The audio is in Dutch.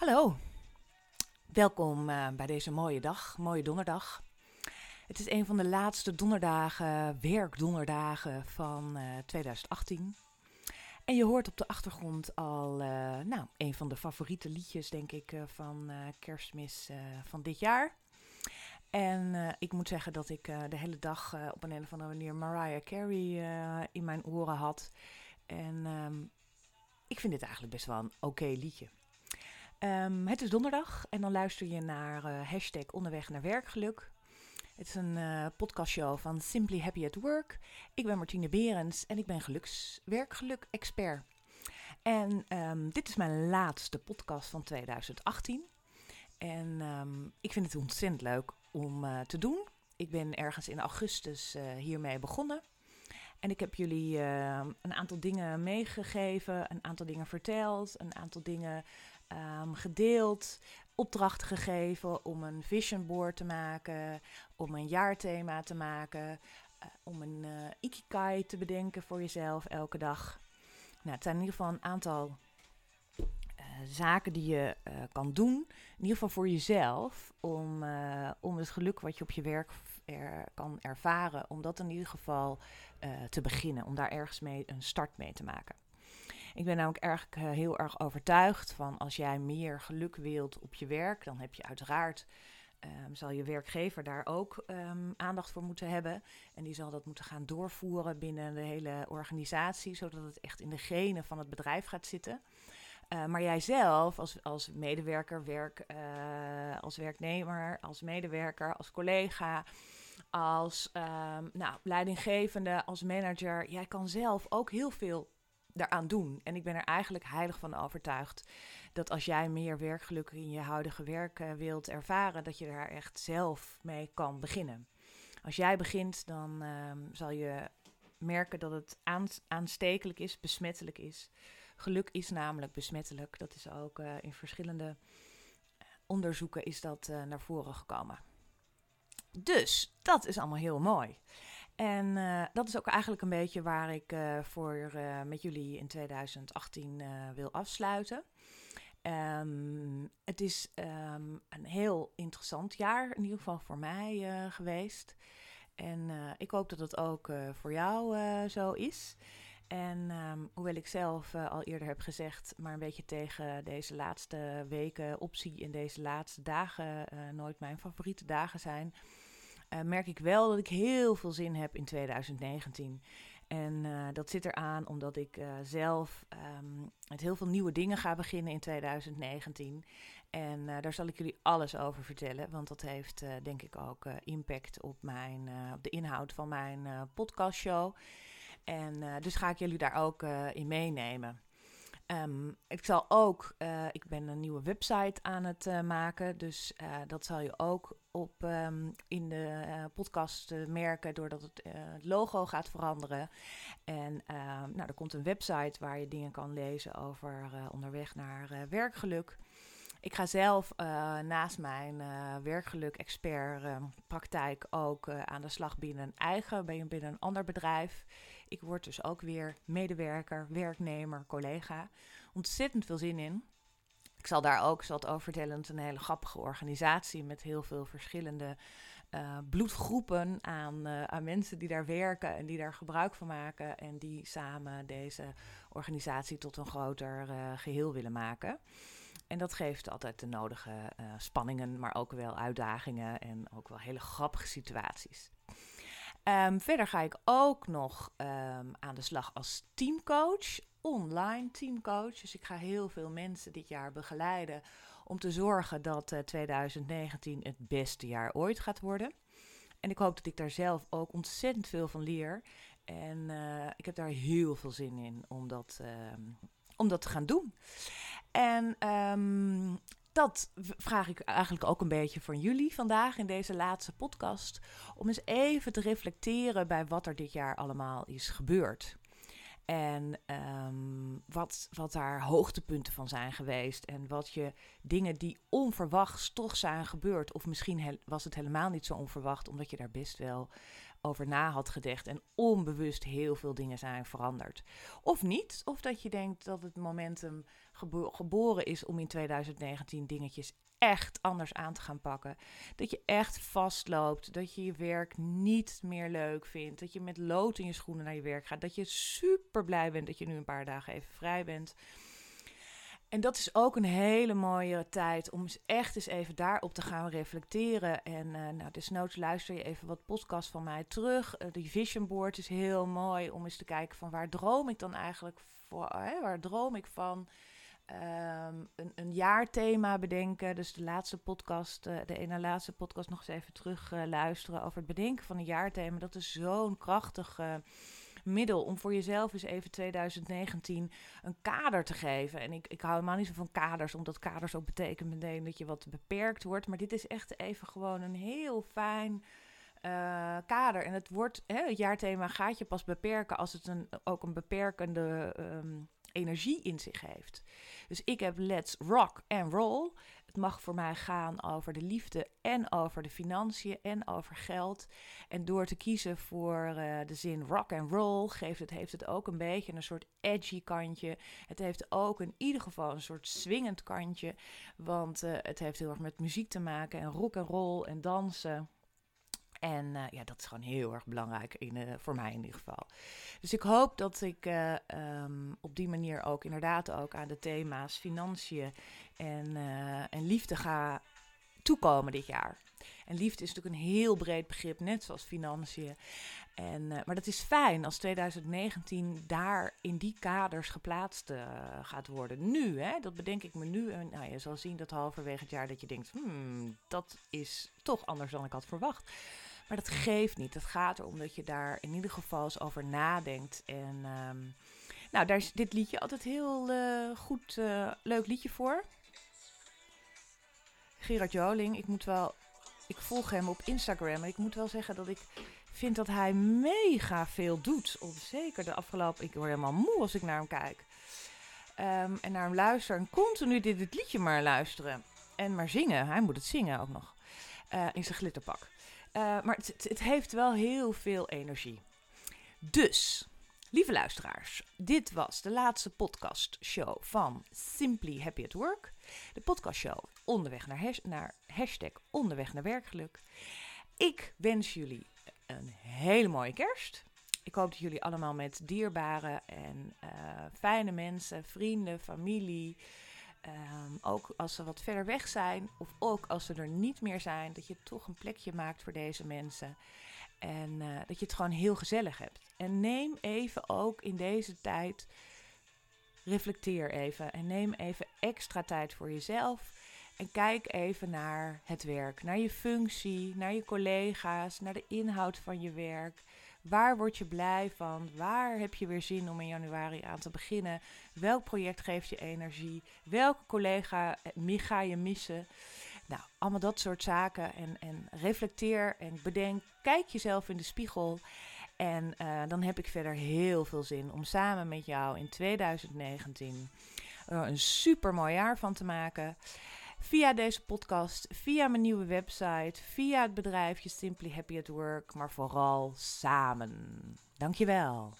Hallo, welkom uh, bij deze mooie dag, mooie donderdag. Het is een van de laatste donderdagen, werkdonderdagen van uh, 2018. En je hoort op de achtergrond al, uh, nou, een van de favoriete liedjes, denk ik, van kerstmis van dit jaar. En ik moet zeggen dat ik de hele dag op een, een of andere manier Mariah Carey in mijn oren had. En um, ik vind dit eigenlijk best wel een oké liedje. Um, het is donderdag en dan luister je naar uh, hashtag onderweg naar werkgeluk. Het is een uh, podcastshow van Simply Happy at Work. Ik ben Martine Berends en ik ben geluks, werkgeluk-expert. En um, dit is mijn laatste podcast van 2018. En um, ik vind het ontzettend leuk om uh, te doen. Ik ben ergens in augustus hiermee begonnen. En ik heb jullie een aantal dingen meegegeven, een aantal dingen verteld, een aantal dingen um, gedeeld, opdrachten gegeven om een vision board te maken, om een jaarthema te maken, uh, om een uh, te bedenken voor jezelf elke dag. Nou, het zijn in ieder geval een aantal zaken die je kan doen, in ieder geval voor jezelf, om, om het geluk wat je op je werk er, kan ervaren, om dat in ieder geval te beginnen, om daar ergens mee een start mee te maken. Ik ben namelijk erg, uh, heel erg overtuigd van als jij meer geluk wilt op je werk, dan heb je uiteraard. Um, zal je werkgever daar ook um, aandacht voor moeten hebben. En die zal dat moeten gaan doorvoeren binnen de hele organisatie, zodat het echt in de genen van het bedrijf gaat zitten. Uh, maar jij zelf als, als medewerker, werk, uh, als werknemer, als medewerker, als collega, als um, nou, leidinggevende, als manager, jij kan zelf ook heel veel daaraan doen. En ik ben er eigenlijk heilig van overtuigd dat als jij meer werkgeluk in je huidige werk uh, wilt ervaren, dat je daar echt zelf mee kan beginnen. Als jij begint, dan uh, zal je merken dat het aanstekelijk is, besmettelijk is. Geluk is namelijk besmettelijk. Dat is ook uh, in verschillende eh, onderzoeken is dat naar voren gekomen. Dus dat is allemaal heel mooi. En uh, dat is ook eigenlijk een beetje waar ik uh, voor uh, met jullie in 2018 wil afsluiten. Um, het is um, een heel interessant jaar, in ieder geval voor mij geweest. En ik hoop dat het ook voor jou zo is. En um, hoewel ik zelf al eerder heb gezegd, maar een beetje tegen deze laatste weken optie en deze laatste dagen nooit mijn favoriete dagen zijn uh, merk ik wel dat ik heel veel zin heb in 2019. En uh, dat zit eraan omdat ik uh, zelf um, met heel veel nieuwe dingen ga beginnen in 2019. En daar zal ik jullie alles over vertellen, want dat heeft denk ik ook impact op, mijn, op de inhoud van mijn podcastshow. En dus ga ik jullie daar ook in meenemen. Um, ik zal ook, uh, ik ben een nieuwe website aan het uh, maken, dus uh, dat zal je ook op um, in de podcast merken doordat het, het, logo gaat veranderen. En ehm, nou, er komt een website waar je dingen kan lezen over onderweg naar werkgeluk. Ik ga zelf naast mijn werkgeluk-expert praktijk ook aan de slag binnen een eigen, binnen een ander bedrijf. Ik word dus ook weer medewerker, werknemer, collega. Ontzettend veel zin in. Ik zal daar ook, zal het over vertellen, een hele grappige organisatie met heel veel verschillende uh, bloedgroepen aan, uh, aan mensen die daar werken en die daar gebruik van maken en die samen deze organisatie tot een groter uh, geheel willen maken. En dat geeft altijd de nodige spanningen, maar ook wel uitdagingen en ook wel hele grappige situaties. Um, verder ga ik ook nog um, aan de slag als teamcoach, online teamcoach. Dus ik ga heel veel mensen dit jaar begeleiden om te zorgen dat uh, eh, 2019 het beste jaar ooit gaat worden. En ik hoop dat ik daar zelf ook ontzettend veel van leer. En uh, ik heb daar heel veel zin in om dat, uh, om dat te gaan doen. En dat vraag ik eigenlijk ook een beetje van jullie vandaag in deze laatste podcast. Om eens even te reflecteren bij wat er dit jaar allemaal is gebeurd. En um, wat, wat daar hoogtepunten van zijn geweest. En wat je dingen die onverwachts toch zijn gebeurd. Of misschien was het helemaal niet zo onverwacht, omdat je daar best wel over na had gedacht en onbewust heel veel dingen zijn veranderd. Of niet, of dat je denkt dat het momentum geboren is om in 2019 dingetjes echt anders aan te gaan pakken. Dat je echt vastloopt, dat je je werk niet meer leuk vindt, dat je met lood in je schoenen naar je werk gaat, dat je super blij bent dat je nu een paar dagen even vrij bent. En dat is ook een hele mooie tijd om echt eens even daarop te gaan reflecteren. En uh, nou, desnoods luister je even wat podcast van mij terug. Uh, die vision board is heel mooi om eens te kijken van waar droom ik dan eigenlijk voor? Hè? Waar droom ik van? Um, een, een jaarthema bedenken. Dus de laatste podcast, uh, de ene laatste podcast nog eens even terug luisteren over het bedenken van een jaarthema. Dat is zo'n krachtig middel om voor jezelf eens even 2019 een kader te geven. En ik, ik hou helemaal niet zo van kaders, omdat kaders ook betekent meteen dat je wat beperkt wordt. Maar dit is echt even gewoon een heel fijn uh, kader. En het, wordt, hè, het jaarthema gaat je pas beperken als het een, ook een beperkende um, energie in zich heeft. Dus ik heb Let's Rock and Roll. Het mag voor mij gaan over de liefde en over de financiën en over geld. En door te kiezen voor uh, de zin rock and roll geeft het, heeft het ook een beetje een soort edgy kantje. Het heeft ook in ieder geval een soort swingend kantje. Want uh, het heeft heel erg met muziek te maken en rock and roll en dansen. En uh, ja, dat is gewoon heel erg belangrijk, in, uh, voor mij in ieder geval. Dus ik hoop dat ik uh, um, op die manier ook inderdaad ook aan de thema's financiën en, en liefde ga toekomen dit jaar. En liefde is natuurlijk een heel breed begrip, net zoals financiën. En, maar dat is fijn als 2019 daar in die kaders geplaatst gaat worden. Nu, hè, dat bedenk ik me nu. En nou, je zal zien dat halverwege het jaar dat je denkt, hmm, dat is toch anders dan ik had verwacht. Maar dat geeft niet. Het gaat erom dat je daar in ieder geval eens over nadenkt. En um, nou, daar is dit liedje altijd heel uh, goed, uh, leuk liedje voor. Gerard Joling, ik moet wel, ik volg hem op Instagram en ik moet wel zeggen dat ik vind dat hij mega veel doet. Zeker de afgelopen, ik word helemaal moe als ik naar hem kijk. Um, en naar hem luister en continu dit, liedje maar luisteren. En maar zingen, hij moet het zingen ook nog. Uh, in zijn glitterpak. Uh, maar het, het, heeft wel heel veel energie. Dus, lieve luisteraars, dit was de laatste podcastshow van Simply Happy at Work. De podcastshow onderweg naar, naar hashtag onderweg naar werkgeluk. Ik wens jullie een hele mooie kerst. Ik hoop dat jullie allemaal met dierbare en uh, fijne mensen, vrienden, familie, Um, ook als ze wat verder weg zijn, of ook als ze er niet meer zijn, dat je toch een plekje maakt voor deze mensen. En uh, dat je het gewoon heel gezellig hebt. En neem even ook in deze tijd, reflecteer even en neem even extra tijd voor jezelf. En kijk even naar het werk, naar je functie, naar je collega's, naar de inhoud van je werk. Waar word je blij van? Waar heb je weer zin om in januari aan te beginnen? Welk project geeft je energie? Welke collega eh, ga je missen? Nou, allemaal dat soort zaken. En, en reflecteer en bedenk. Kijk jezelf in de spiegel. En uh, dan heb ik verder heel veel zin om samen met jou in 2019 er een super mooi jaar van te maken. Via deze podcast, via mijn nieuwe website, via het bedrijfje Simply Happy at Work, maar vooral samen. Dankjewel.